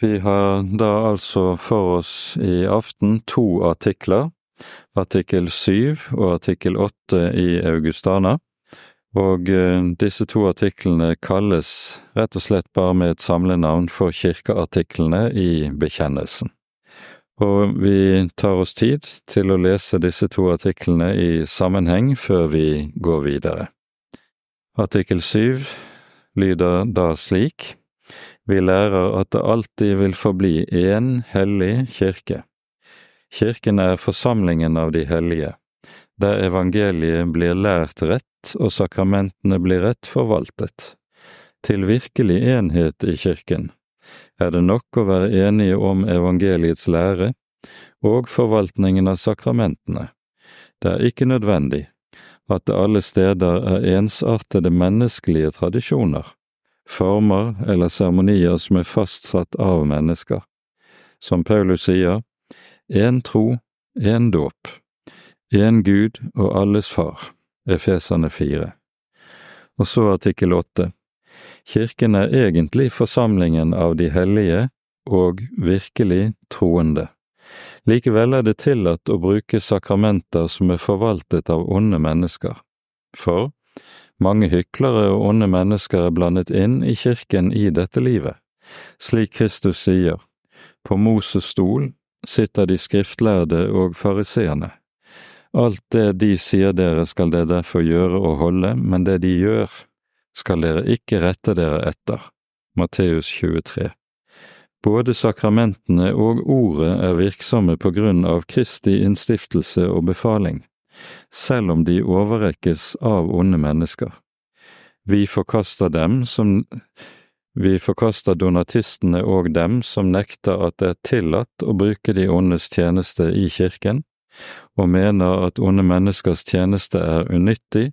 Vi har da altså for oss i aften to artikler, artikkel syv og artikkel åtte i Augustana, og eh, disse to artiklene kalles rett og slett bare med et samlenavn for kirkeartiklene i bekjennelsen. Og vi tar oss tid til å lese disse to artiklene i sammenheng før vi går videre. Artikkel syv lyder da slik. Vi lærer at det alltid vil forbli én hellig kirke. Kirken er forsamlingen av de hellige, der evangeliet blir lært rett og sakramentene blir rett forvaltet. Til virkelig enhet i kirken er det nok å være enige om evangeliets lære og forvaltningen av sakramentene. Det er ikke nødvendig at det alle steder er ensartede menneskelige tradisjoner former eller seremonier som er fastsatt av mennesker. Som Paulus sier, én tro, én dåp, én Gud og alles far, Efeserne fire. Og så artikkel åtte. Kirken er egentlig forsamlingen av de hellige og virkelig troende. Likevel er det tillatt å bruke sakramenter som er forvaltet av onde mennesker. For mange hyklere og onde mennesker er blandet inn i kirken i dette livet. Slik Kristus sier, på Moses stol sitter de skriftlærde og fariseerne. Alt det de sier dere skal dere derfor gjøre og holde, men det de gjør, skal dere ikke rette dere etter. Matteus 23 Både sakramentene og ordet er virksomme på grunn av Kristi innstiftelse og befaling selv om de overrekkes av onde mennesker. Vi forkaster dem som vi forkaster donatistene og dem som nekter at det er tillatt å bruke de ondes tjeneste i kirken, og mener at onde menneskers tjeneste er unyttig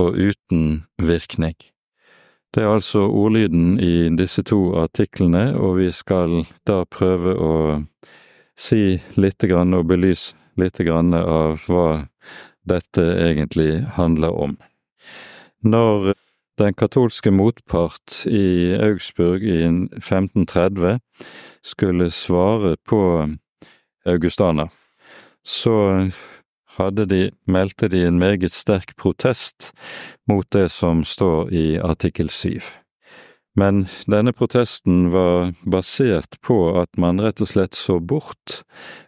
og uten virkning. Det er altså ordlyden i disse to artiklene, og vi skal da prøve å si grann og belyse grann av hva dette egentlig handler om. Når den katolske motpart i Augsburg i 1530 skulle svare på Augustana, så hadde de, meldte de en meget sterk protest mot det som står i artikkel 7. Men denne protesten var basert på at man rett og slett så bort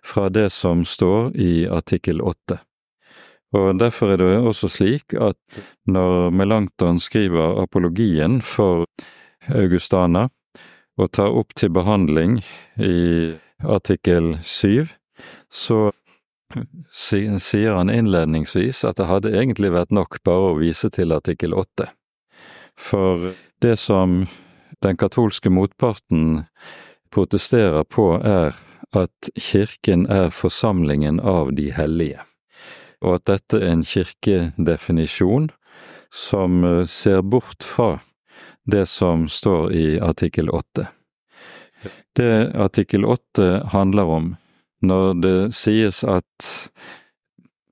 fra det som står i artikkel åtte. Og derfor er det også slik at når Melankton skriver apologien for Augustana og tar opp til behandling i artikkel syv, så sier han innledningsvis at det hadde egentlig vært nok bare å vise til artikkel åtte. For det som den katolske motparten protesterer på, er at kirken er forsamlingen av de hellige og at dette er en kirkedefinisjon som eh, ser bort fra det som står i artikkel åtte. Det artikkel åtte handler om, når det sies at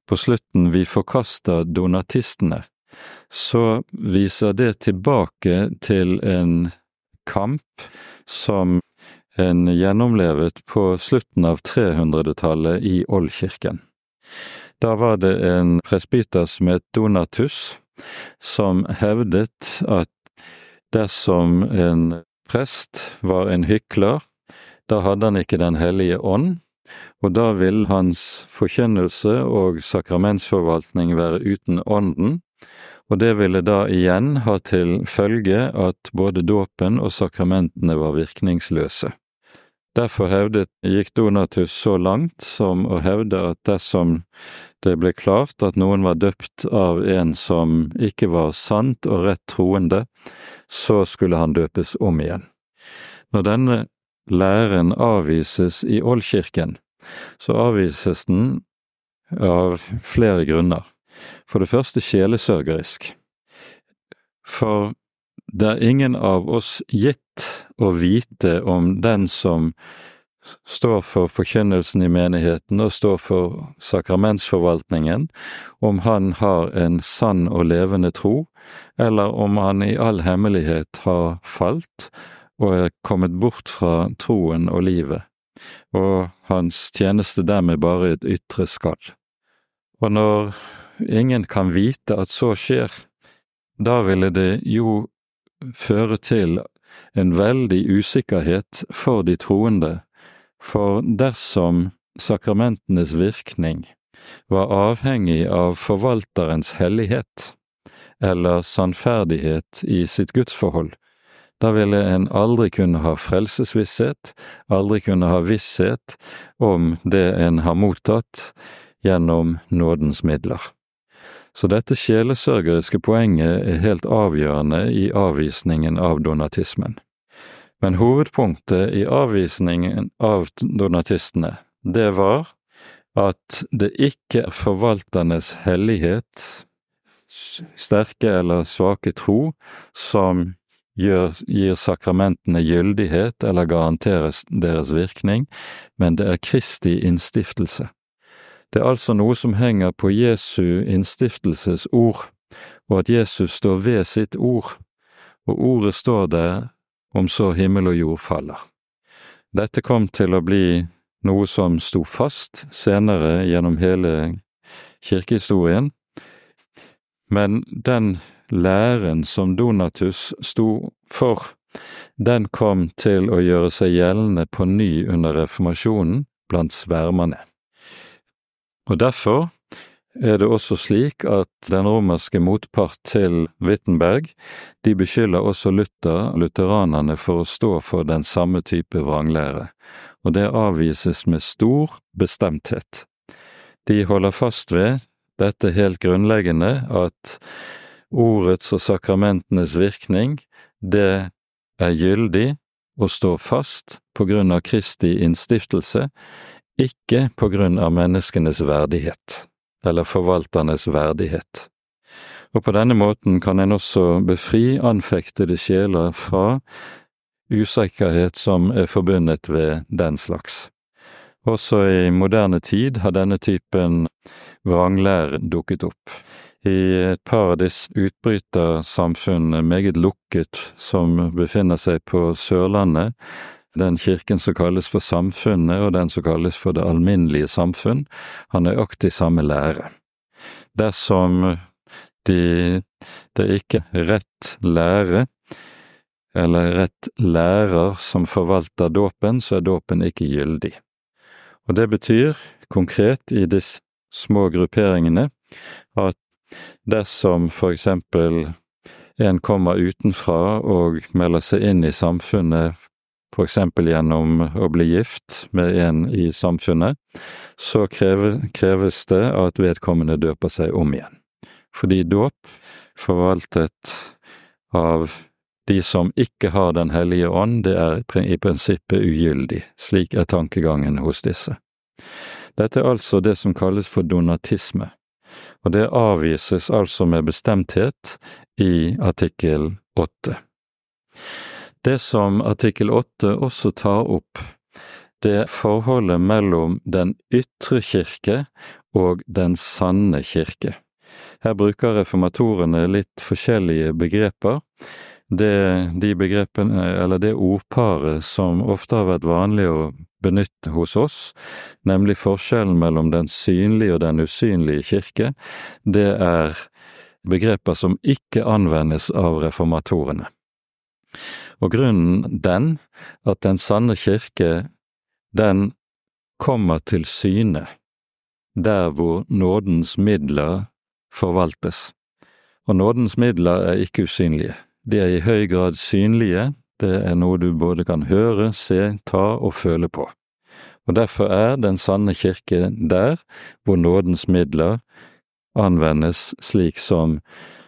på slutten vi forkaster donatistene, så viser det tilbake til en kamp som en gjennomlevet på slutten av 300-tallet i Oldkirken. Da var det en presbyter som het Donatus, som hevdet at dersom en prest var en hykler, da hadde han ikke Den hellige ånd, og da ville hans forkynnelse og sakramentsforvaltning være uten ånden, og det ville da igjen ha til følge at både dåpen og sakramentene var virkningsløse. Derfor hevdet, gikk Donatus så langt som å hevde at dersom det ble klart at noen var døpt av en som ikke var sant og rett troende, så skulle han døpes om igjen. Når denne læren avvises i Oldkirken, så avvises den av flere grunner. For det første sjelesørgerisk. For det er ingen av oss gitt å vite om den som står for forkynnelsen i menigheten og står for sakramentsforvaltningen, om han har en sann og levende tro, eller om han i all hemmelighet har falt og er kommet bort fra troen og livet, og hans tjeneste dermed bare et ytre skall. Og når ingen kan vite at så skjer, da ville det jo føre til en veldig usikkerhet for de troende, for dersom sakramentenes virkning var avhengig av forvalterens hellighet eller sannferdighet i sitt gudsforhold, da ville en aldri kunne ha frelsesvisshet, aldri kunne ha visshet om det en har mottatt gjennom nådens midler. Så dette sjelesørgeriske poenget er helt avgjørende i avvisningen av donatismen. Men hovedpunktet i avvisningen av donatistene, det var at det ikke er forvalternes hellighet, sterke eller svake tro, som gjør, gir sakramentene gyldighet eller garanterer deres virkning, men det er Kristi innstiftelse. Det er altså noe som henger på Jesu innstiftelsesord, og at Jesus står ved sitt ord, og ordet står der om så himmel og jord faller. Dette kom til å bli noe som sto fast senere gjennom hele kirkehistorien, men den læren som Donatus sto for, den kom til å gjøre seg gjeldende på ny under reformasjonen blant svermerne. Og derfor er det også slik at den romerske motpart til Wittenberg, de beskylder også Luther, lutheranerne, for å stå for den samme type vranglære, og det avvises med stor bestemthet. De holder fast ved dette helt grunnleggende at ordets og sakramentenes virkning, det er gyldig og står fast på grunn av Kristi innstiftelse, ikke på grunn av menneskenes verdighet, eller forvalternes verdighet. Og på denne måten kan en også befri anfektede sjeler fra usikkerhet som er forbundet ved den slags. Også i moderne tid har denne typen vranglære dukket opp. I et par av disse utbrytersamfunnene, meget lukket, som befinner seg på Sørlandet, den kirken som kalles for Samfunnet, og den som kalles for Det alminnelige samfunn, har nøyaktig samme lære. Dersom de, det ikke er rett lære, eller rett lærer som forvalter dåpen, så er dåpen ikke gyldig. Og det betyr konkret i disse små grupperingene at dersom for eksempel en kommer utenfra og melder seg inn i samfunnet for eksempel gjennom å bli gift med en i samfunnet, så kreves det at vedkommende døper seg om igjen. Fordi dåp, forvaltet av de som ikke har Den hellige ånd, det er i prinsippet ugyldig, slik er tankegangen hos disse. Dette er altså det som kalles for donatisme, og det avvises altså med bestemthet i artikkel åtte. Det som artikkel åtte også tar opp, det er forholdet mellom den ytre kirke og den sanne kirke. Her bruker reformatorene litt forskjellige begreper. Det, de begrepene, eller det ordparet som ofte har vært vanlig å benytte hos oss, nemlig forskjellen mellom den synlige og den usynlige kirke, det er begreper som ikke anvendes av reformatorene. Og grunnen den at den sanne kirke, den kommer til syne der hvor nådens midler forvaltes. Og nådens midler er ikke usynlige. De er i høy grad synlige, det er noe du både kan høre, se, ta og føle på. Og derfor er den sanne kirke der hvor nådens midler anvendes slik som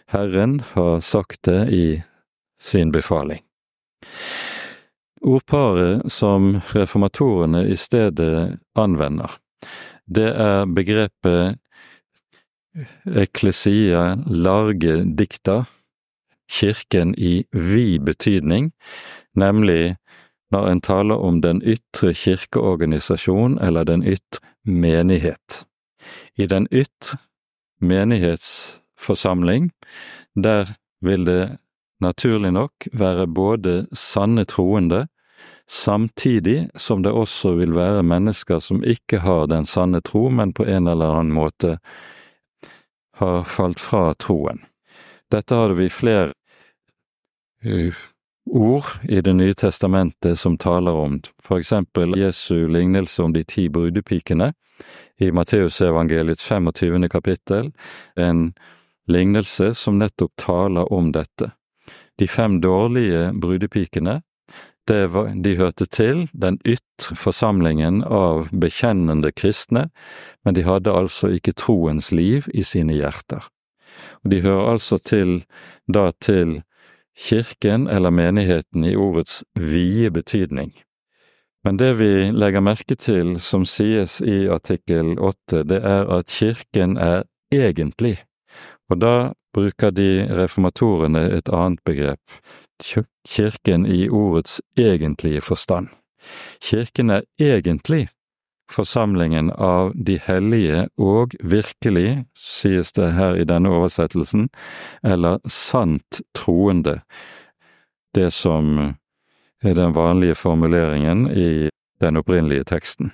Herren har sagt det i sin befaling. Ordparet som reformatorene i stedet anvender, det er begrepet eklesia large dikta, kirken i vid betydning, nemlig når en taler om den ytre kirkeorganisasjon eller den ytre menighet. I den ytre menighetsforsamling, der vil det naturlig nok være både sanne troende, samtidig som det også vil være mennesker som ikke har den sanne tro, men på en eller annen måte har falt fra troen. Dette hadde vi flere uh, ord i Det nye testamentet som taler om, for eksempel Jesu lignelse om de ti brudepikene i Matteusevangeliets 25. kapittel, en lignelse som nettopp taler om dette. De fem dårlige brudepikene, var, de hørte til den ytre forsamlingen av bekjennende kristne, men de hadde altså ikke troens liv i sine hjerter. Og De hører altså til, da til kirken eller menigheten i ordets vide betydning. Men det vi legger merke til som sies i artikkel åtte, det er at kirken er egentlig, og da bruker de reformatorene et annet begrep, kirken i ordets egentlige forstand. Kirken er egentlig forsamlingen av de hellige og virkelig, sies det her i denne oversettelsen, eller sant troende, det som er den vanlige formuleringen i den opprinnelige teksten.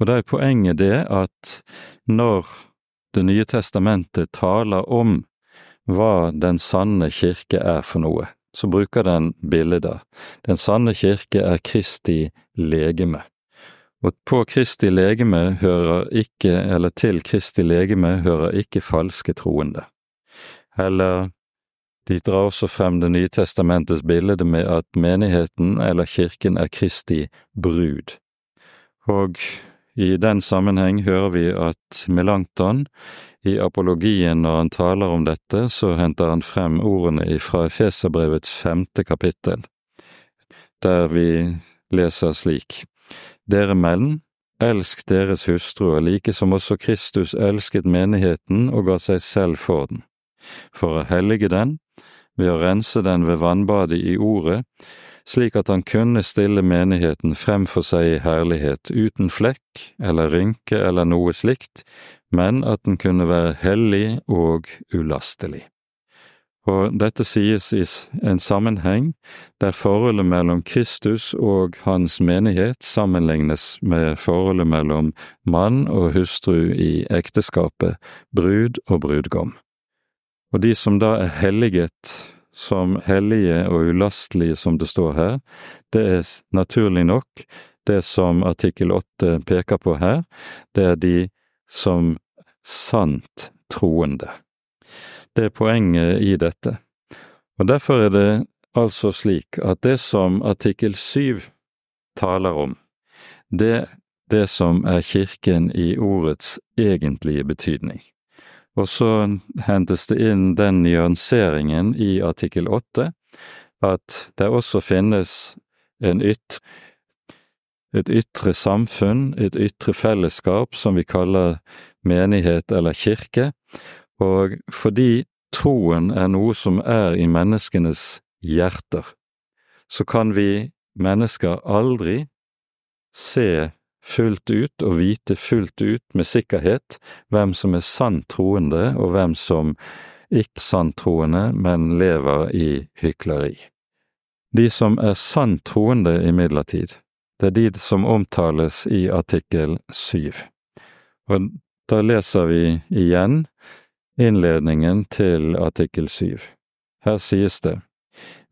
Og da er poenget det at når Det nye testamentet taler om hva den sanne kirke er for noe, så bruker den bilder. Den sanne kirke er Kristi legeme. Og på Kristi legeme hører ikke, eller til Kristi legeme hører ikke falske troende. Eller de drar også frem Det nye testamentets bilde med at menigheten eller kirken er Kristi brud. Og i den sammenheng hører vi at Melankton i apologien når han taler om dette, så henter han frem ordene fra Efeserbrevets femte kapittel, der vi leser slik. Dere menn, elsk deres hustruer like som også Kristus elsket menigheten og ga seg selv for den, for å hellige den, ved å rense den ved vannbadet i ordet, slik at han kunne stille menigheten frem for seg i herlighet, uten flekk eller rynke eller noe slikt, men at den kunne være hellig og ulastelig og dette sies i en sammenheng der forholdet mellom Kristus og hans menighet sammenlignes med forholdet mellom mann og hustru i ekteskapet, brud og brudgom. Og de som da er helliget som hellige og ulastelige, som det står her, det er naturlig nok det som artikkel åtte peker på her, det er de som sant troende. Det er poenget i dette. Og derfor er det altså slik at det som artikkel syv taler om, det er det som er kirken i ordets egentlige betydning. Og så hentes det inn den nyanseringen i artikkel åtte at det også finnes ytre et ytre samfunn, et ytre fellesskap som vi kaller menighet eller kirke, og fordi troen er noe som er i menneskenes hjerter, så kan vi mennesker aldri se fullt ut og vite fullt ut med sikkerhet hvem som er sant troende og hvem som ikke sant troende, men lever i hykleri. De som er sant troende, imidlertid, det er de som omtales i artikkel syv. Og da leser vi igjen innledningen til artikkel syv. Her sies det,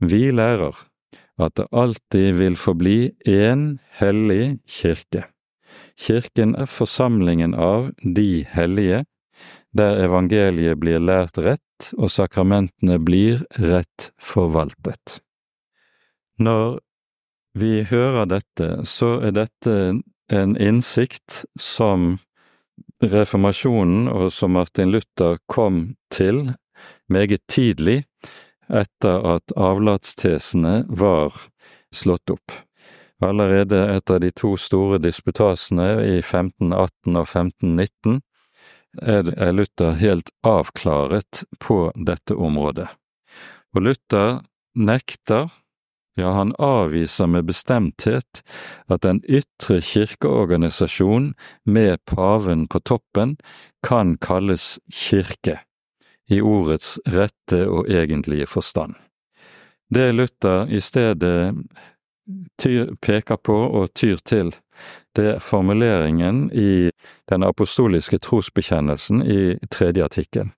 Vi lærer at det alltid vil forbli én hellig kirke. Kirken er forsamlingen av de hellige, der evangeliet blir lært rett og sakramentene blir rett forvaltet. Når vi hører dette, så er dette en innsikt som reformasjonen, og som Martin Luther kom til meget tidlig etter at avlatstesene var slått opp. Allerede etter de to store disputasene i 1518 og 1519 er Luther helt avklaret på dette området. Og Luther nekter ja, han avviser med bestemthet at en ytre kirkeorganisasjon med paven på toppen kan kalles kirke, i ordets rette og egentlige forstand. Det Luther i stedet tyr, peker på og tyr til, det er formuleringen i den apostoliske trosbekjennelsen i tredje artikkel.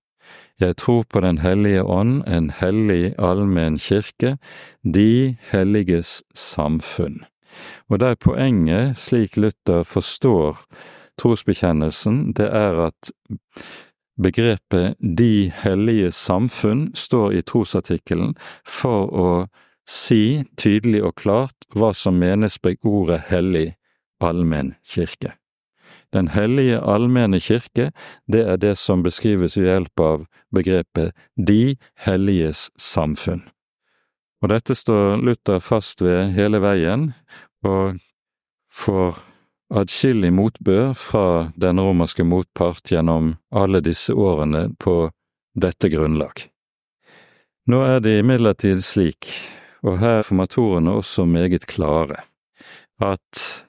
Jeg tror på Den hellige ånd, en hellig allmenn kirke, de helliges samfunn. Og der poenget, slik Luther forstår trosbekjennelsen, det er at begrepet De hellige samfunn står i trosartikkelen for å si tydelig og klart hva som menes med ordet hellig allmenn kirke. Den hellige allmenne kirke, det er det som beskrives ved hjelp av begrepet De helliges samfunn. Og dette står Luther fast ved hele veien, og får adskillig motbør fra den romerske motpart gjennom alle disse årene på dette grunnlag. Nå er det imidlertid slik, og her er formatorene også meget klare, at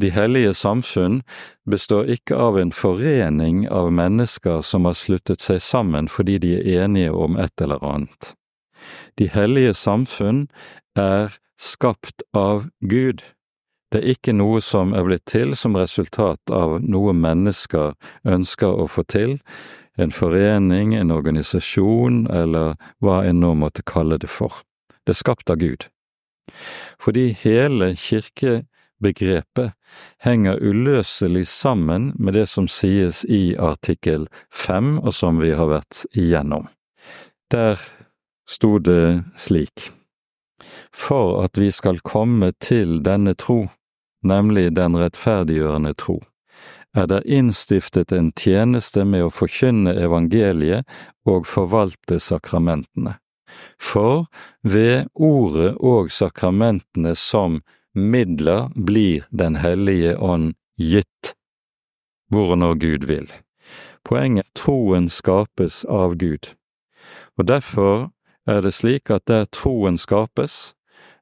de hellige samfunn består ikke av en forening av mennesker som har sluttet seg sammen fordi de er enige om et eller annet. De hellige samfunn er skapt av Gud. Det er ikke noe som er blitt til som resultat av noe mennesker ønsker å få til, en forening, en organisasjon eller hva en nå måtte kalle det for. Det er skapt av Gud. Fordi hele kirkebegrepet henger uløselig sammen med det som sies i artikkel fem, og som vi har vært igjennom. Der sto det slik. For at vi skal komme til denne tro, nemlig den rettferdiggjørende tro, er det innstiftet en tjeneste med å forkynne evangeliet og forvalte sakramentene. For ved ordet og sakramentene som midler blir Den hellige ånd gitt, hvor når Gud vil. Poenget troen skapes av Gud, og derfor er det slik at der troen skapes,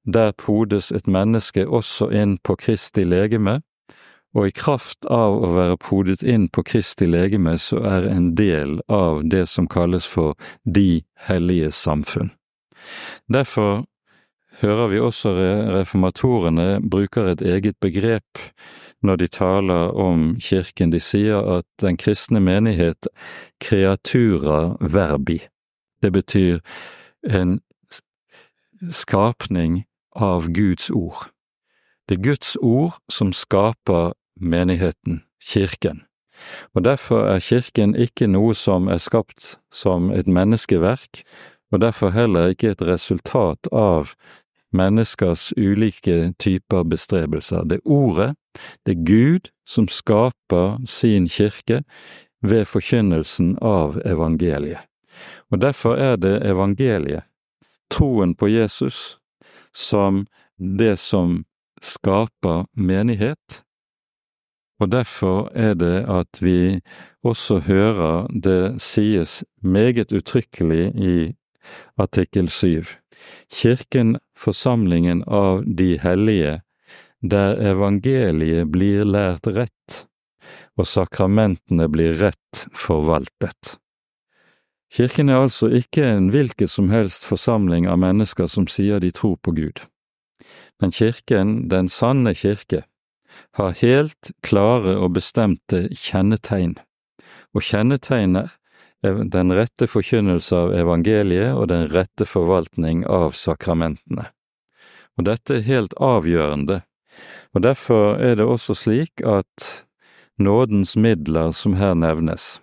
der podes et menneske også inn på Kristi legeme, og i kraft av å være podet inn på Kristi legeme, så er en del av det som kalles for de hellige samfunn. Derfor hører vi også reformatorene bruker et eget begrep når de taler om kirken. De sier at den kristne menighet kreatura verbi. Det betyr en skapning av Guds ord. Det er Guds ord som skaper menigheten, kirken. Og derfor er kirken ikke noe som er skapt som et menneskeverk, og derfor heller ikke et resultat av menneskers ulike typer bestrebelser. Det er Ordet, det er Gud som skaper sin kirke ved forkynnelsen av evangeliet. Og derfor er det evangeliet, troen på Jesus, som det som skaper menighet. Og derfor er det at vi også hører det sies meget uttrykkelig i artikkel syv. Kirken, forsamlingen av de hellige, der evangeliet blir lært rett, og sakramentene blir rett forvaltet. Kirken er altså ikke en hvilken som helst forsamling av mennesker som sier de tror på Gud, men kirken, den sanne kirke, har helt klare og bestemte kjennetegn, og kjennetegner den rette forkynnelse av evangeliet og den rette forvaltning av sakramentene. Og dette er helt avgjørende, og derfor er det også slik at nådens midler som her nevnes,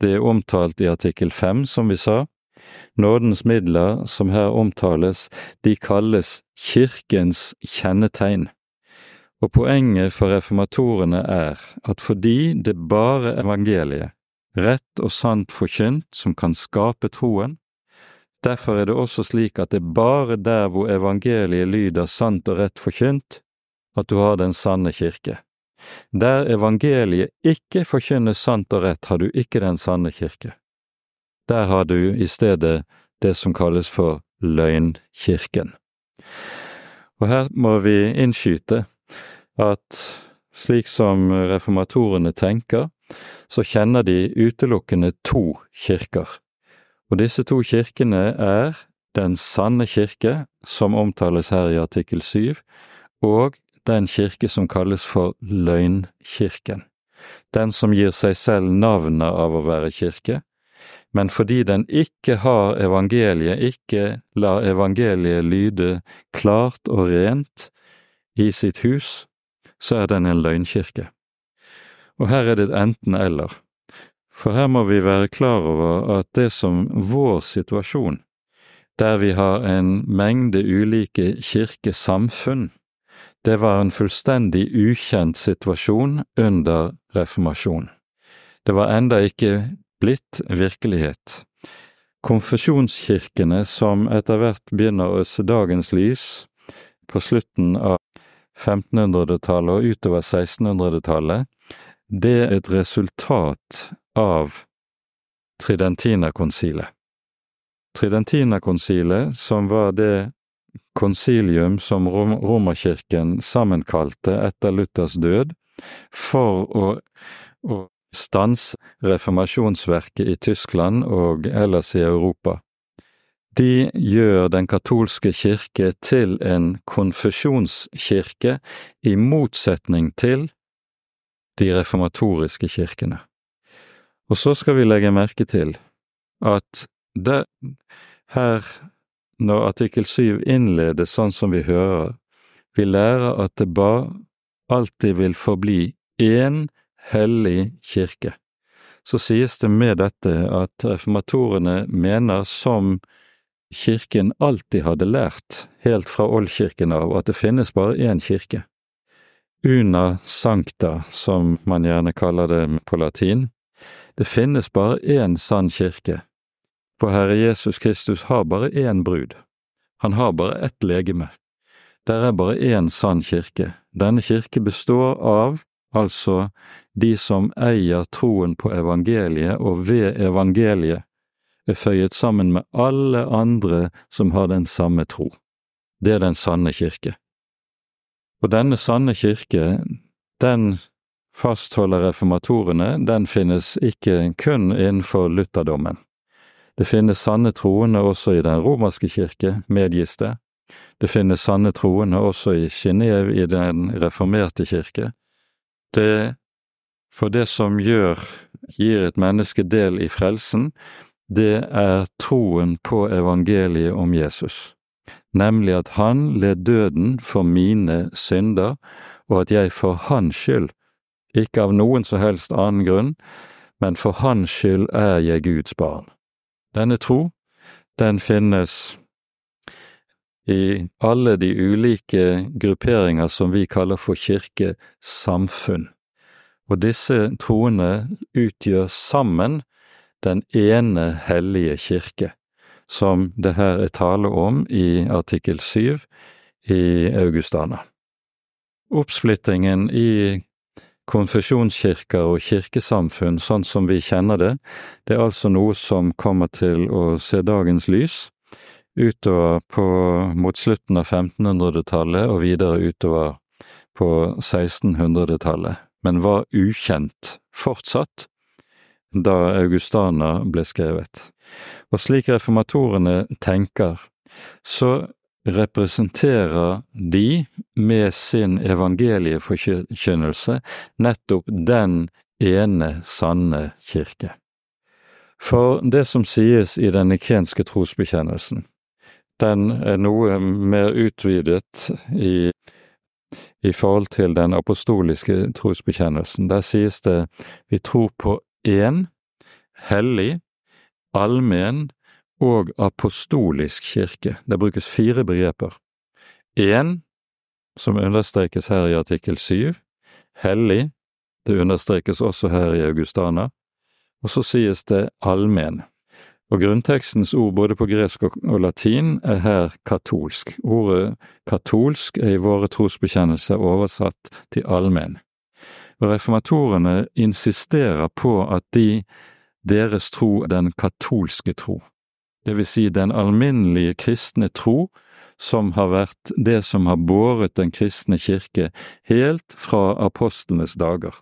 det er omtalt i artikkel fem, som vi sa, nådens midler som her omtales, de kalles kirkens kjennetegn. Og poenget for reformatorene er at fordi det bare evangeliet rett og sant forkynt som kan skape troen. Derfor er det også slik at det er bare der hvor evangeliet lyder sant og rett forkynt, at du har den sanne kirke. Der evangeliet ikke forkynner sant og rett, har du ikke den sanne kirke. Der har du i stedet det som kalles for løgnkirken. Og her må vi innskyte at slik som reformatorene tenker, så kjenner de utelukkende to kirker, Og disse to kirkene er den sanne kirke, som omtales her i artikkel syv, og den kirke som kalles for løgnkirken, den som gir seg selv navnet av å være kirke, men fordi den ikke har evangeliet, ikke lar evangeliet lyde klart og rent i sitt hus, så er den en løgnkirke. Og her er det et enten-eller. For her må vi være klar over at det som vår situasjon, der vi har en mengde ulike kirkesamfunn, det var en fullstendig ukjent situasjon under reformasjonen. Det var enda ikke blitt virkelighet. Konfesjonskirkene som etter hvert begynner å se dagens lys på slutten av 1500-tallet og utover 1600-tallet, det er et resultat av Tridentinerkonsilet. Tridentinerkonsilet, som var det konsilium som Romerkirken sammenkalte etter Luthers død for å, å stanse reformasjonsverket i Tyskland og ellers i Europa. De gjør den katolske kirke til en konfesjonskirke i motsetning til de reformatoriske kirkene. Og så skal vi legge merke til at det her, når artikkel syv innledes sånn som vi hører, vi lærer at det ba alltid vil forbli én hellig kirke. Så sies det med dette at reformatorene mener, som kirken alltid hadde lært, helt fra oldkirken av, at det finnes bare én kirke. Una sancta, som man gjerne kaller det på latin. Det finnes bare én sann kirke, for Herre Jesus Kristus har bare én brud. Han har bare ett legeme. Der er bare én sann kirke. Denne kirke består av, altså, de som eier troen på evangeliet og ved evangeliet er føyet sammen med alle andre som har den samme tro. Det er den sanne kirke. Og denne sanne kirke, den fastholder reformatorene, den finnes ikke kun innenfor lutherdommen. Det finnes sanne troende også i den romerske kirke, medgis det. Det finnes sanne troende også i Genéve i den reformerte kirke. Det, for det som gjør, gir et menneske del i frelsen, det er troen på evangeliet om Jesus, nemlig at han led døden for mine synder, og at jeg for hans skyld, ikke av noen som helst annen grunn, men for hans skyld er jeg Guds barn. Denne tro, den finnes i alle de ulike grupperinger som vi kaller for kirkesamfunn, og disse troene utgjør sammen den ene hellige kirke, som det her er tale om i artikkel syv i Augustana. Oppsplittingen i konfesjonskirker og kirkesamfunn sånn som vi kjenner det, det er altså noe som kommer til å se dagens lys utover på mot slutten av 1500-tallet og videre utover på 1600-tallet, men var ukjent fortsatt da Augustana ble skrevet. Og slik reformatorene tenker, så representerer de med sin evangelieforkynnelse nettopp den ene sanne kirke. For det som sies i den nikenske trosbekjennelsen, den er noe mer utvidet i, i forhold til den apostoliske trosbekjennelsen. Der sies det vi tror på én hellig, allmenn og apostolisk kirke. Det brukes fire begreper. Én, som understrekes her i artikkel syv, hellig, det understrekes også her i Augustana, og så sies det allmenn. Og grunntekstens ord både på gresk og latin er her katolsk. Ordet katolsk er i våre trosbekjennelser oversatt til allmenn og reformatorene insisterer på at de, deres tro er den katolske tro, det vil si den alminnelige kristne tro, som har vært det som har båret den kristne kirke helt fra apostlenes dager.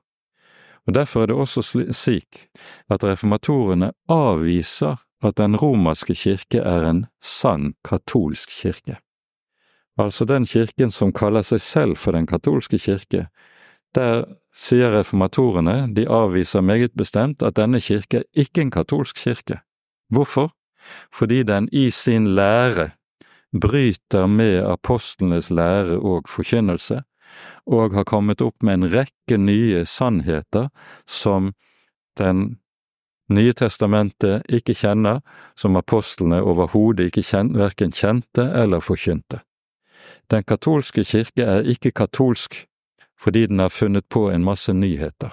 Og Derfor er det også slik at reformatorene avviser at den romerske kirke er en sann katolsk kirke. Altså den kirken som kaller seg selv for den katolske kirke. Der sier reformatorene, de avviser meget bestemt at denne kirke er ikke en katolsk kirke. Hvorfor? Fordi den i sin lære bryter med apostlenes lære og forkynnelse, og har kommet opp med en rekke nye sannheter som Den nye testamentet ikke kjenner, som apostlene overhodet ikke kjen, verken kjente eller forkynte. Den katolske kirke er ikke katolsk fordi den har funnet på en masse nyheter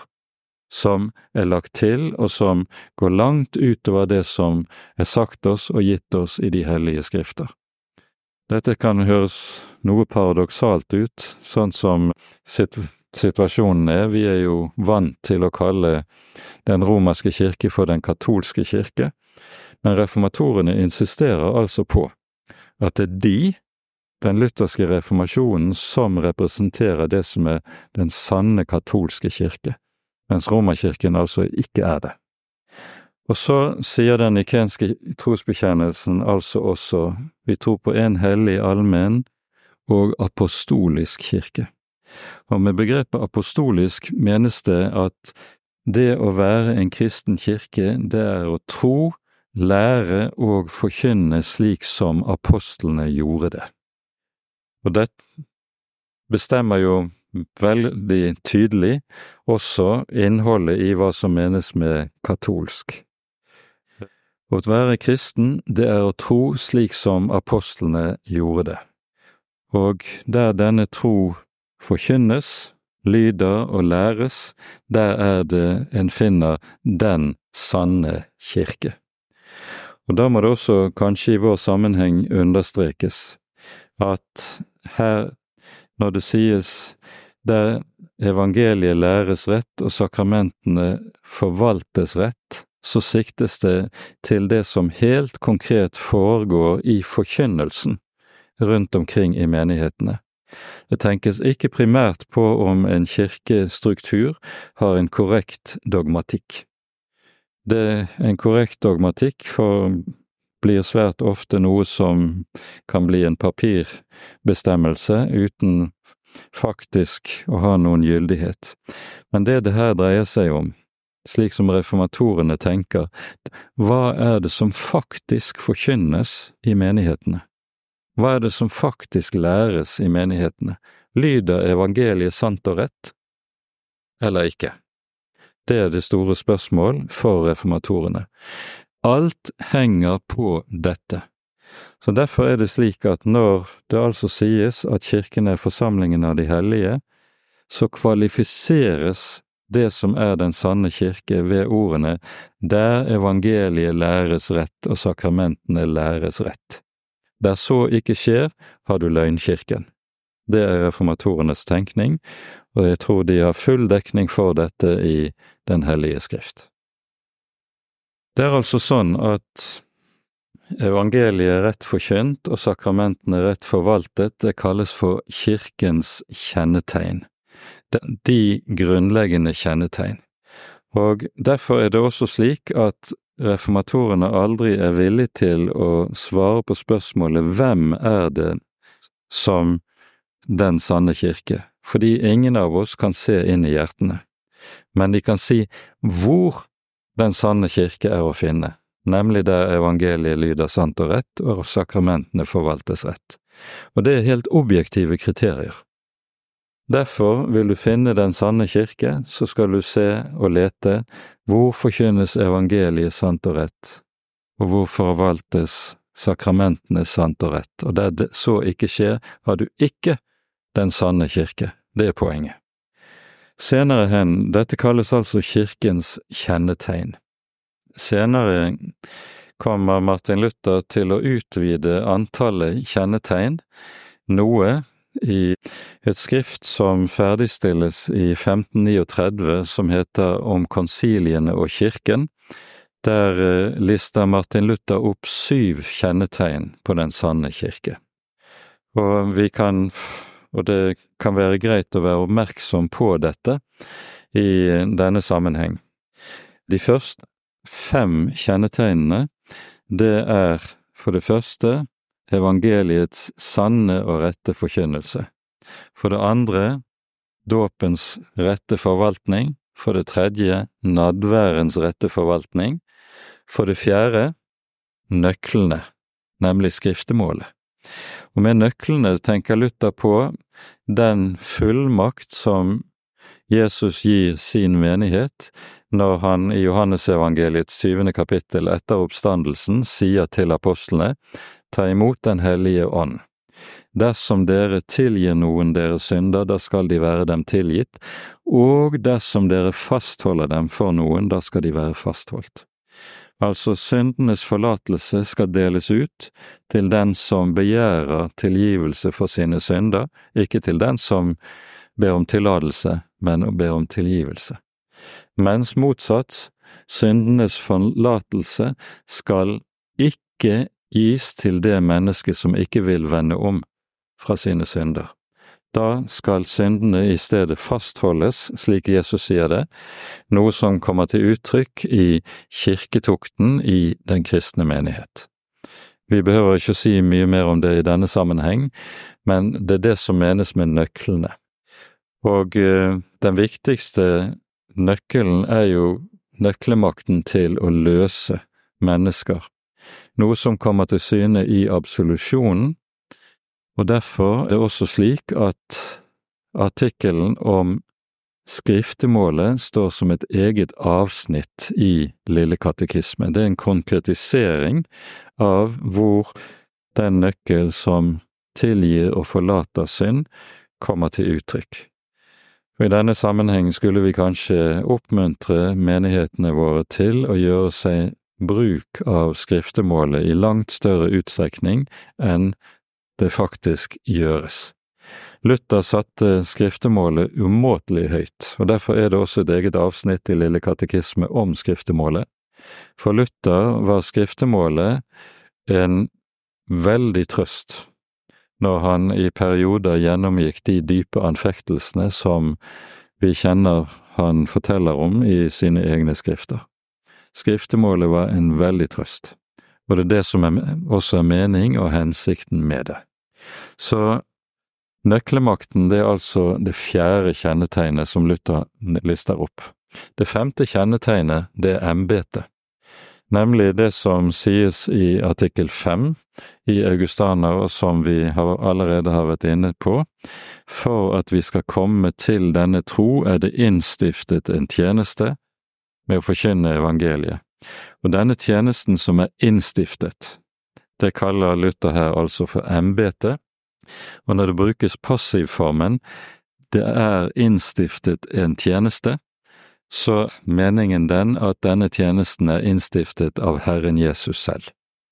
som er lagt til, og som går langt utover det som er sagt oss og gitt oss i de hellige skrifter. Dette kan høres noe paradoksalt ut, sånn som situasjonen er. Vi er jo vant til å kalle den romerske kirke for den katolske kirke, men reformatorene insisterer altså på at det er de, den lutherske reformasjonen, som representerer det som er den sanne katolske kirke, mens romerkirken altså ikke er det. Og så sier den nikenske trosbekjennelsen altså også vi tror på en hellig allmenn og apostolisk kirke. Og med begrepet apostolisk menes det at det å være en kristen kirke, det er å tro, lære og forkynne slik som apostlene gjorde det. Og det bestemmer jo veldig tydelig også innholdet i hva som menes med katolsk. Å være kristen, det er å tro slik som apostlene gjorde det, og der denne tro forkynnes, lyder og læres, der er det en finner den sanne kirke. Og da må det også kanskje i vår sammenheng understrekes at her, når det sies der evangeliet læres rett og sakramentene forvaltes rett, så siktes det til det som helt konkret foregår i forkynnelsen rundt omkring i menighetene. Det tenkes ikke primært på om en kirkestruktur har en korrekt dogmatikk. Det, en korrekt dogmatikk for blir svært ofte noe som kan bli en papirbestemmelse uten faktisk å ha noen gyldighet. Men det det her dreier seg om, slik som reformatorene tenker, hva er det som faktisk forkynnes i menighetene? Hva er det som faktisk læres i menighetene? Lyder evangeliet sant og rett, eller ikke? Det er det store spørsmål for reformatorene. Alt henger på dette. Så Derfor er det slik at når det altså sies at Kirken er forsamlingen av de hellige, så kvalifiseres det som er den sanne kirke ved ordene der evangeliet læres rett og sakramentene læres rett. Der så ikke skjer, har du løgnkirken. Det er reformatorenes tenkning, og jeg tror de har full dekning for dette i Den hellige skrift. Det er altså sånn at evangeliet rett forkynt og sakramentene rett forvaltet, det kalles for kirkens kjennetegn, de grunnleggende kjennetegn. Og derfor er det også slik at reformatorene aldri er villig til å svare på spørsmålet hvem er det som den sanne kirke, fordi ingen av oss kan se inn i hjertene, men de kan si hvor den sanne kirke er å finne, nemlig der evangeliet lyder sant og rett og sakramentene forvaltes rett, og det er helt objektive kriterier. Derfor vil du finne den sanne kirke, så skal du se og lete hvor forkynnes evangeliet sant og rett, og hvor forvaltes sakramentene sant og rett, og der det så ikke skjer, har du ikke den sanne kirke. Det er poenget. Senere hen, dette kalles altså kirkens kjennetegn. Senere kommer Martin Luther til å utvide antallet kjennetegn noe i et skrift som ferdigstilles i 1539 som heter Om konsiliene og kirken. Der eh, lister Martin Luther opp syv kjennetegn på den sanne kirke. Og vi kan, og det kan være greit å være oppmerksom på dette i denne sammenheng. De første fem kjennetegnene, det er for det første evangeliets sanne og rette forkynnelse. For det andre dåpens rette forvaltning. For det tredje nadværens rette forvaltning. For det fjerde nøklene, nemlig skriftemålet. Og med nøklene tenker Luther på den fullmakt som Jesus gir sin menighet når han i Johannesevangeliets syvende kapittel etter oppstandelsen sier til apostlene, ta imot Den hellige ånd. Dersom dere tilgir noen deres synder, da skal de være dem tilgitt, og dersom dere fastholder dem for noen, da skal de være fastholdt. Altså syndenes forlatelse skal deles ut til den som begjærer tilgivelse for sine synder, ikke til den som ber om tillatelse, men ber om tilgivelse. Mens motsatt, syndenes forlatelse skal ikke gis til det mennesket som ikke vil vende om fra sine synder. Da skal syndene i stedet fastholdes, slik Jesus sier det, noe som kommer til uttrykk i kirketukten i den kristne menighet. Vi behøver ikke å si mye mer om det i denne sammenheng, men det er det som menes med nøklene. Og eh, den viktigste nøkkelen er jo nøklemakten til å løse mennesker, noe som kommer til syne i absolusjonen, og derfor er det også slik at artikkelen om skriftemålet står som et eget avsnitt i Lille katekisme. Det er en konkretisering av hvor den nøkkel som tilgir og forlater synd, kommer til uttrykk. Og I denne sammenheng skulle vi kanskje oppmuntre menighetene våre til å gjøre seg bruk av skriftemålet i langt større utstrekning enn det faktisk gjøres. Luther satte skriftemålet umåtelig høyt, og derfor er det også et eget avsnitt i Lille katekisme om skriftemålet. For Luther var skriftemålet en veldig trøst når han i perioder gjennomgikk de dype anfektelsene som vi kjenner han forteller om i sine egne skrifter. Skriftemålet var en veldig trøst, og det er det som er, også er mening og hensikten med det. Så nøklemakten det er altså det fjerde kjennetegnet som Luther lister opp. Det femte kjennetegnet det er embetet, nemlig det som sies i artikkel fem i Augustaner, og som vi allerede har vært inne på. For at vi skal komme til denne tro, er det innstiftet en tjeneste med å forkynne evangeliet. Og denne tjenesten som er innstiftet, det kaller Luther her altså for embete, og når det brukes passivformen, det er innstiftet en tjeneste, så meningen den at denne tjenesten er innstiftet av Herren Jesus selv.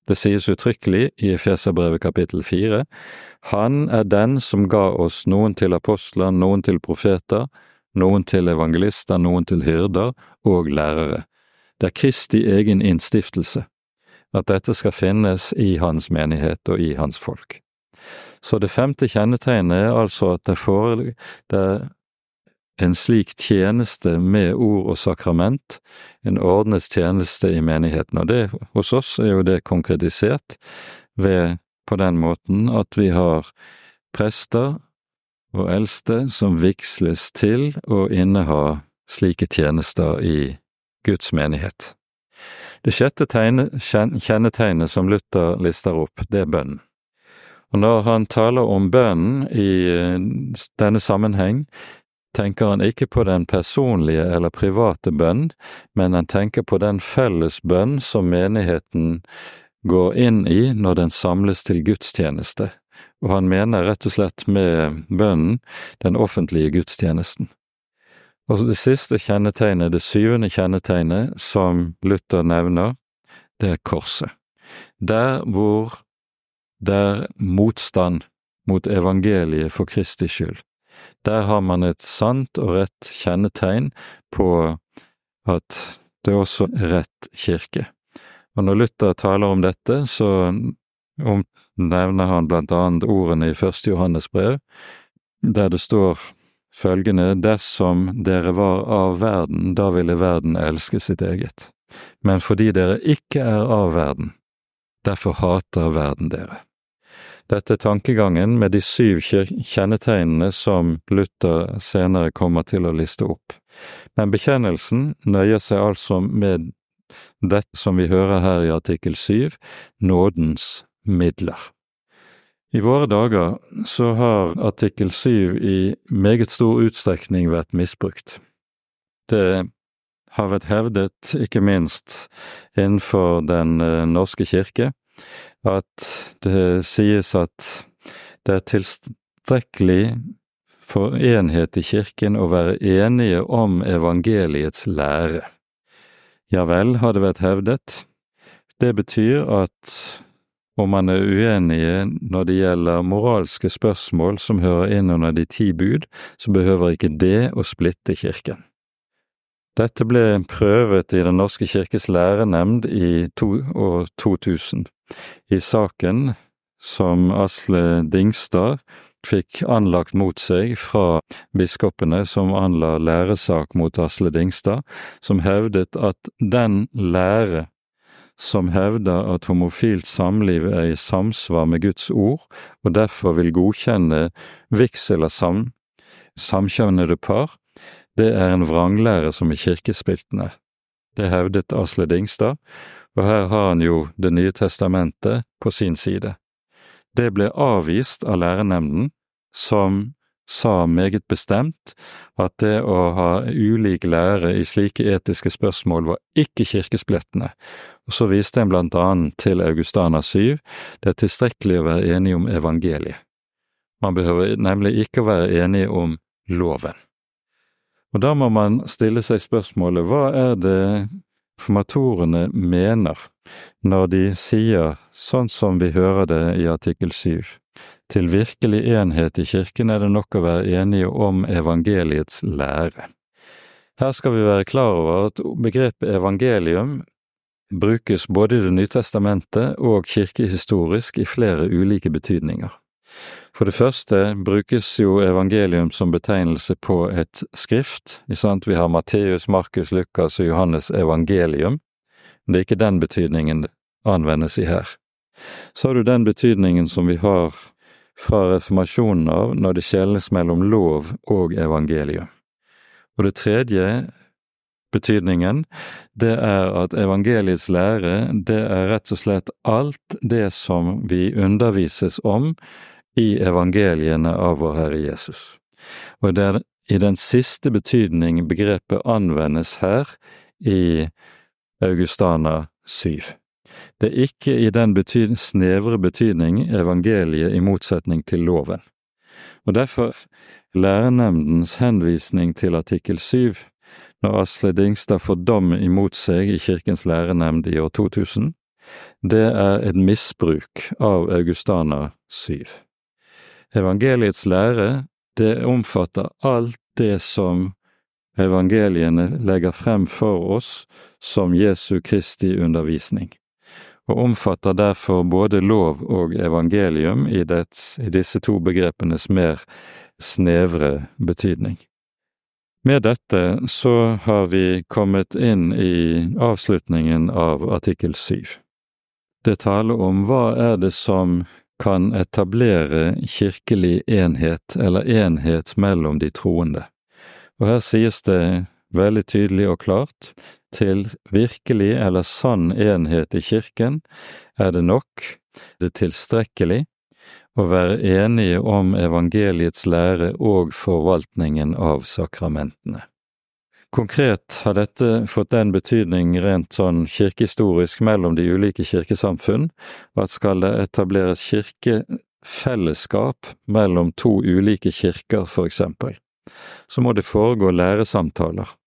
Det sies uttrykkelig i Efeserbrevet kapittel fire, Han er den som ga oss noen til apostler, noen til profeter, noen til evangelister, noen til hyrder og lærere. Det er Kristi egen innstiftelse at dette skal finnes i hans menighet og i hans folk. Så det femte kjennetegnet er altså at det foreligger en slik tjeneste med ord og sakrament, en ordnet tjeneste i menigheten, og det hos oss er jo det konkretisert ved på den måten at vi har prester og eldste som vigsles til å inneha slike tjenester i Guds menighet. Det sjette kjennetegnet som Luther lister opp, det er bønn. Og når han taler om bønnen i eh, denne sammenheng, tenker han ikke på den personlige eller private bønn, men han tenker på den felles bønn som menigheten går inn i når den samles til gudstjeneste, og han mener rett og slett med bønnen den offentlige gudstjenesten. Og det siste kjennetegnet, det syvende kjennetegnet som Luther nevner, det er korset. Der hvor det er motstand mot evangeliet for Kristi skyld. Der har man et sant og rett kjennetegn på at det er også rett kirke. Og når Luther taler om dette, så nevner han blant annet ordene i Første Johannes brev, der det står følgende Dersom dere var av verden, da ville verden elske sitt eget. Men fordi dere ikke er av verden, derfor hater verden dere. Dette er tankegangen med de syv kjennetegnene som Luther senere kommer til å liste opp. Men bekjennelsen nøyer seg altså med dette som vi hører her i artikkel syv, nådens midler. I våre dager så har artikkel syv i meget stor utstrekning vært misbrukt. Det har vært hevdet, ikke minst innenfor Den eh, norske kirke, at det sies at det er tilstrekkelig for enhet i kirken å være enige om evangeliets lære. Ja vel, har det vært hevdet. Det betyr at om man er uenige når det gjelder moralske spørsmål som hører inn under de ti bud, så behøver ikke det å splitte kirken. Dette ble prøvet i Den norske kirkes lærenemnd i år 2000 i saken som Asle Dingstad fikk anlagt mot seg fra biskopene som anla læresak mot Asle Dingstad, som hevdet at den lære som hevder at homofilt samliv er i samsvar med Guds ord, og derfor vil godkjenne vigsel av sam, samkjønnede par, det er en vranglære som er kirkespiltende. Det hevdet Asle Dingstad, og her har han jo Det nye testamentet på sin side. Det ble avvist av lærernemnden, som sa meget bestemt at det å ha ulik lære i slike etiske spørsmål var ikke kirkesplettende, og så viste en blant annet til Augustana 7, det er tilstrekkelig å være enig om evangeliet. Man behøver nemlig ikke å være enig om loven. Og da må man stille seg spørsmålet hva er det formatorene mener når de sier, sånn som vi hører det i artikkel 7, til virkelig enhet i kirken er det nok å være enige om evangeliets lære. Her skal vi være klar over at begrepet evangelium brukes både i Det nye testamentet og kirkehistorisk i flere ulike betydninger. For det første brukes jo evangelium som betegnelse på et skrift. Vi har Matteus, Markus, Lukas og Johannes evangelium. Men det er ikke den betydningen det anvendes i her. Så har du den betydningen som vi har fra reformasjonen av når det skjelnes mellom lov og evangelium. Og det tredje betydningen, det er at evangeliets lære, det er rett og slett alt det som vi undervises om i evangeliene av vår Herre Jesus. Og det er i den siste betydning begrepet anvendes her i Augustana 7. Det er ikke i den betyd snevre betydning evangeliet i motsetning til loven. Og derfor lærenemndens henvisning til artikkel 7 når Asle Dingstad får dom imot seg i Kirkens lærenemnd i år 2000, det er et misbruk av Augustana 7. Evangeliets lære, det omfatter alt det som evangeliene legger frem for oss som Jesu Kristi undervisning, og omfatter derfor både lov og evangelium i, dets, i disse to begrepenes mer snevre betydning. Med dette så har vi kommet inn i avslutningen av artikkel syv. Det taler om hva er det som kan etablere kirkelig enhet, eller enhet mellom de troende. Og her sies det veldig tydelig og klart, til virkelig eller sann enhet i kirken er det nok, det tilstrekkelig, å være enige om evangeliets lære og forvaltningen av sakramentene. Konkret har dette fått den betydning rent sånn kirkehistorisk mellom de ulike kirkesamfunn, at skal det etableres kirkefellesskap mellom to ulike kirker, for eksempel, så må det foregå læresamtaler,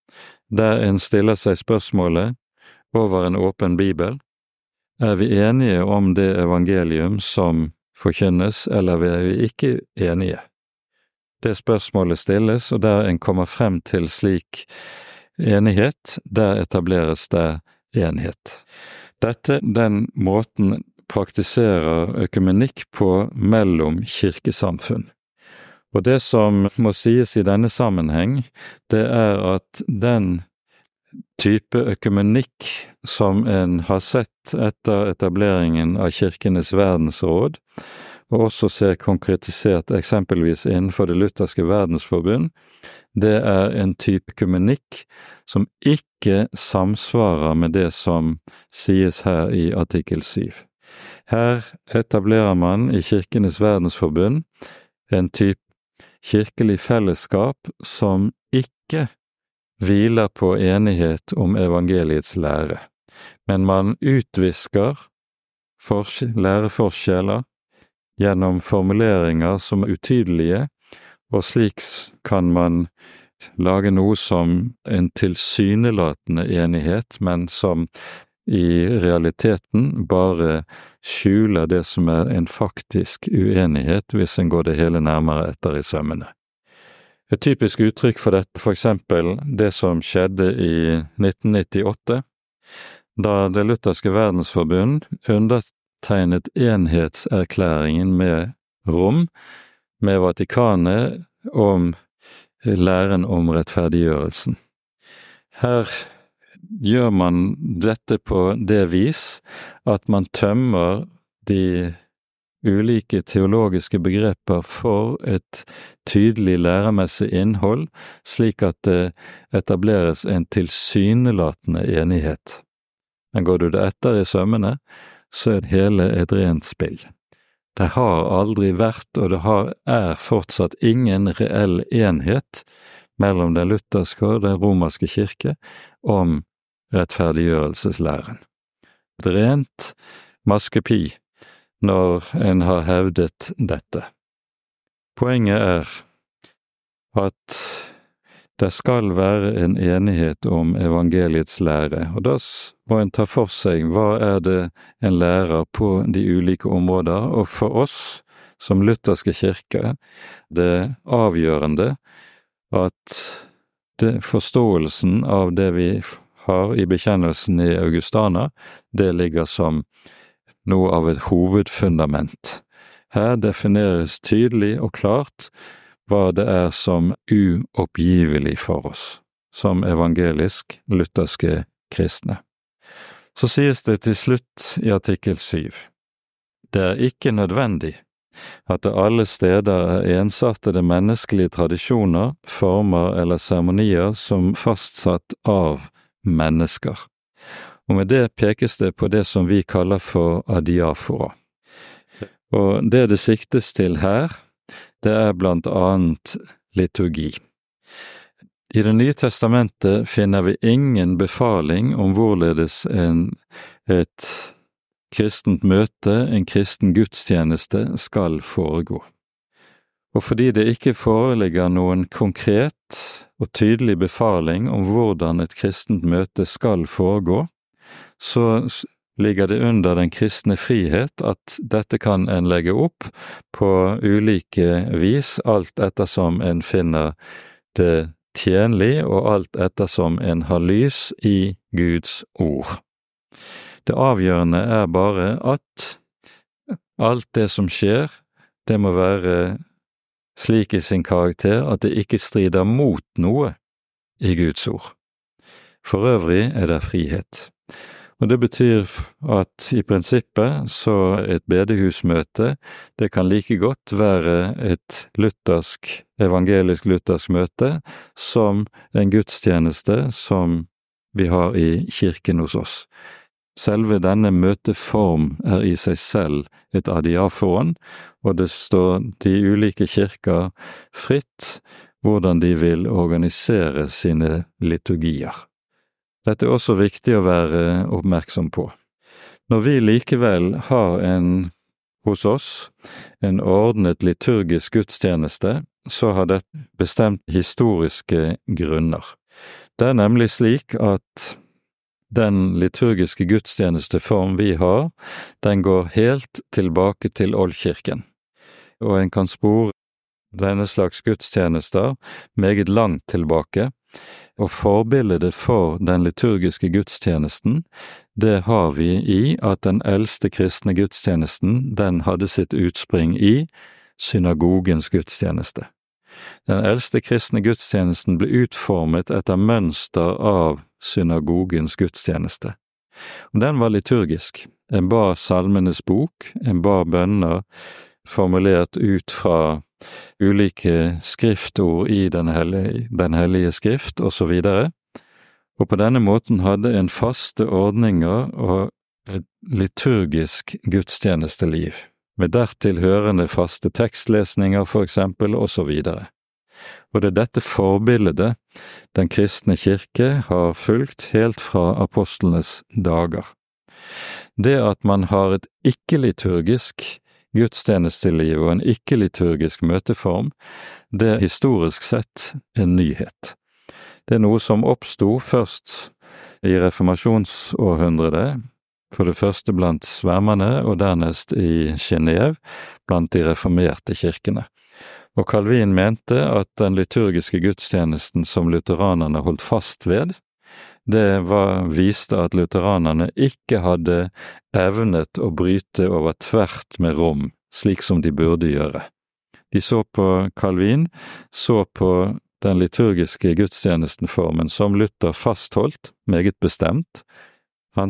der en stiller seg spørsmålet over en åpen bibel, er vi enige om det evangelium som forkynnes, eller er vi ikke enige? det spørsmålet stilles, og der en kommer frem til slik enighet, der etableres det enhet. Dette den måten praktiserer økumenikk på mellom kirkesamfunn. Og det som må sies i denne sammenheng, det er at den type økumenikk som en har sett etter etableringen av Kirkenes verdensråd, og også ser konkretisert eksempelvis innenfor Det lutherske verdensforbund, det er en type kumenikk som ikke samsvarer med det som sies her i artikkel 7. Her etablerer man i Kirkenes verdensforbund en type kirkelig fellesskap som ikke hviler på enighet om evangeliets lære, men man utvisker læreforskjeller gjennom formuleringer som er utydelige, og slik kan man lage noe som en tilsynelatende enighet, men som i realiteten bare skjuler det som er en faktisk uenighet, hvis en går det hele nærmere etter i sømmene. Et typisk uttrykk for dette, for eksempel det som skjedde i 1998, da Det lutherske verdensforbund undertegnet enhetserklæringen med Rom, med Vatikanet, om læren om rettferdiggjørelsen. Her gjør man dette på det vis at man tømmer de ulike teologiske begreper for et tydelig læremessig innhold, slik at det etableres en tilsynelatende enighet. Men går du det etter i sømmene, så er hele et rent spill. Det har aldri vært, og det har, er fortsatt ingen reell enhet mellom den lutherske og den romerske kirke om rettferdiggjørelseslæren. Et rent maskepi når en har hevdet dette. Poenget er at det skal være en enighet om evangeliets lære, og da må en ta for seg hva er det en lærer på de ulike områder, og for oss som lutherske kirke, det avgjørende at det, forståelsen av det vi har i bekjennelsen i Augustana, det ligger som noe av et hovedfundament. Her defineres tydelig og klart hva det er som uoppgivelig for oss, som evangelisk-lutherske kristne. Så sies det til slutt i artikkel syv, det er ikke nødvendig at det alle steder er ensartede menneskelige tradisjoner, former eller seremonier som fastsatt av mennesker. Og med det pekes det på det som vi kaller for adiafora. Og det det siktes til her, det er blant annet liturgi. I Det nye testamentet finner vi ingen befaling om hvorledes en, et kristent møte, en kristen gudstjeneste, skal foregå. Og fordi det ikke foreligger noen konkret og tydelig befaling om hvordan et kristent møte skal foregå, så ligger det under den kristne frihet at dette kan en legge opp på ulike vis, alt ettersom en finner det tjenlig, og alt ettersom en har lys i Guds ord. Det avgjørende er bare at alt det som skjer, det må være slik i sin karakter at det ikke strider mot noe i Guds ord. For øvrig er det frihet. Og det betyr at i prinsippet så et bedehusmøte, det kan like godt være et luthersk, evangelisk-luthersk møte som en gudstjeneste som vi har i kirken hos oss. Selve denne møteform er i seg selv et adiafon, og det står de ulike kirker fritt hvordan de vil organisere sine liturgier. Dette er også viktig å være oppmerksom på. Når vi likevel har en hos oss en ordnet liturgisk gudstjeneste, så har dette bestemt historiske grunner. Det er nemlig slik at den liturgiske gudstjenesteform vi har, den går helt tilbake til oldkirken, og en kan spore denne slags gudstjenester meget langt tilbake, og forbildet for den liturgiske gudstjenesten, det har vi i at den eldste kristne gudstjenesten, den hadde sitt utspring i synagogens gudstjeneste. Den eldste kristne gudstjenesten ble utformet etter mønster av synagogens gudstjeneste. Og den var liturgisk. En bar Salmenes bok, en bar bønner formulert ut fra ulike skriftord i Den hellige, den hellige skrift, og så videre, og på denne måten hadde en faste ordninger og et liturgisk gudstjenesteliv, med dertil hørende faste tekstlesninger, for eksempel, og så videre. Og det er dette forbildet Den kristne kirke har fulgt helt fra apostlenes dager. Det at man har et ikke-liturgisk gudstjenesteliv og en ikke-liturgisk møteform, det er historisk sett en nyhet. Det er noe som oppsto først i reformasjonsårhundret, for det første blant svermerne og dernest i Genéve, blant de reformerte kirkene. Og Calvin mente at den liturgiske gudstjenesten som lutheranerne holdt fast ved, det var, viste at lutheranerne ikke hadde evnet å bryte over tvert med Rom, slik som de burde gjøre. De så på Calvin, så på den liturgiske gudstjenestenformen som Luther fastholdt, meget bestemt.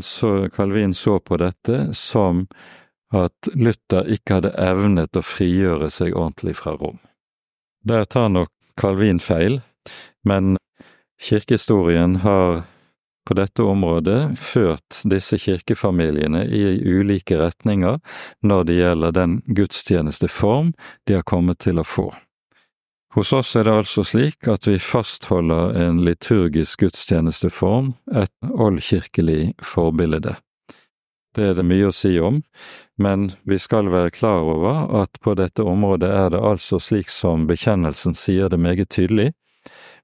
Så, Calvin så på dette som at Luther ikke hadde evnet å frigjøre seg ordentlig fra Rom. Der tar nok Calvin feil, men kirkehistorien har på dette området ført disse kirkefamiliene i ulike retninger når det gjelder den gudstjenesteform de har kommet til å få. Hos oss er det altså slik at vi fastholder en liturgisk gudstjenesteform, et oldkirkelig forbilde. Det er det mye å si om, men vi skal være klar over at på dette området er det altså slik som bekjennelsen sier det meget tydelig,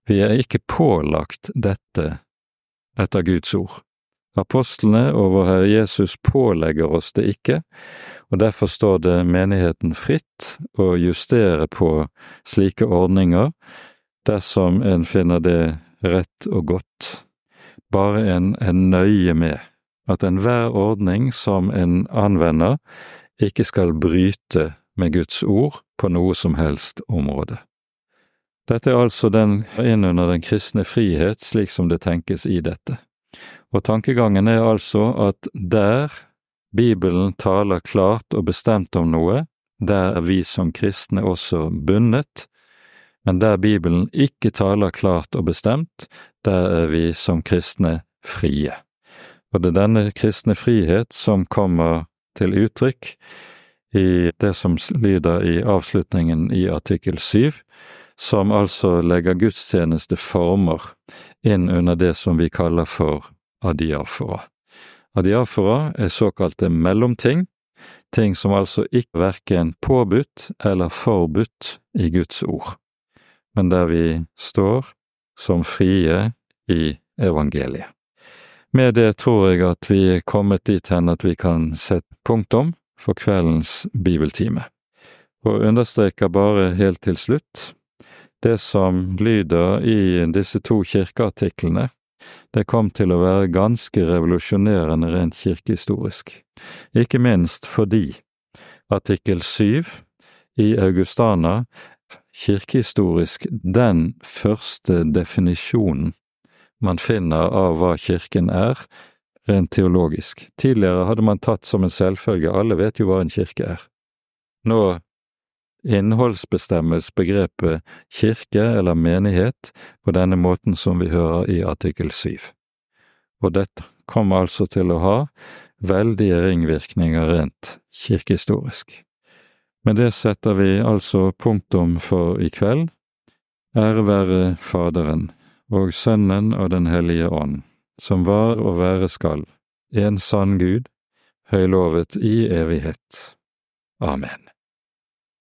vi er ikke pålagt dette etter Guds ord. Apostlene og vår Herre Jesus pålegger oss det ikke, og derfor står det menigheten fritt å justere på slike ordninger dersom en finner det rett og godt, bare en er nøye med at enhver ordning som en anvender, ikke skal bryte med Guds ord på noe som helst område. Dette er altså den innunder den kristne frihet slik som det tenkes i dette. Og tankegangen er altså at der Bibelen taler klart og bestemt om noe, der er vi som kristne også bundet, men der Bibelen ikke taler klart og bestemt, der er vi som kristne frie. Og det er denne kristne frihet som kommer til uttrykk i det som lyder i avslutningen i artikkel syv, som altså legger gudstjenesteformer inn under det som vi kaller for adiafora. Adiafora er såkalte mellomting, ting som altså ikke er verken påbudt eller forbudt i Guds ord, men der vi står som frie i evangeliet. Med det tror jeg at vi er kommet dit hen at vi kan sette punktum for kveldens bibeltime, og understreker bare helt til slutt det som lyder i disse to kirkeartiklene det kom til å være ganske revolusjonerende rent kirkehistorisk, ikke minst fordi artikkel syv i Augustana kirkehistorisk den første definisjonen man finner av hva kirken er, rent teologisk. Tidligere hadde man tatt som en selvfølge, alle vet jo hva en kirke er. Nå innholdsbestemmes begrepet kirke eller menighet på denne måten som vi hører i artikkel syv. Og dette kommer altså til å ha veldige ringvirkninger rent kirkehistorisk. Med det setter vi altså punktum for i kveld. Ære være Faderen og Sønnen og Den hellige ånd, som var og være skal, en sann Gud, høylovet i evighet. Amen.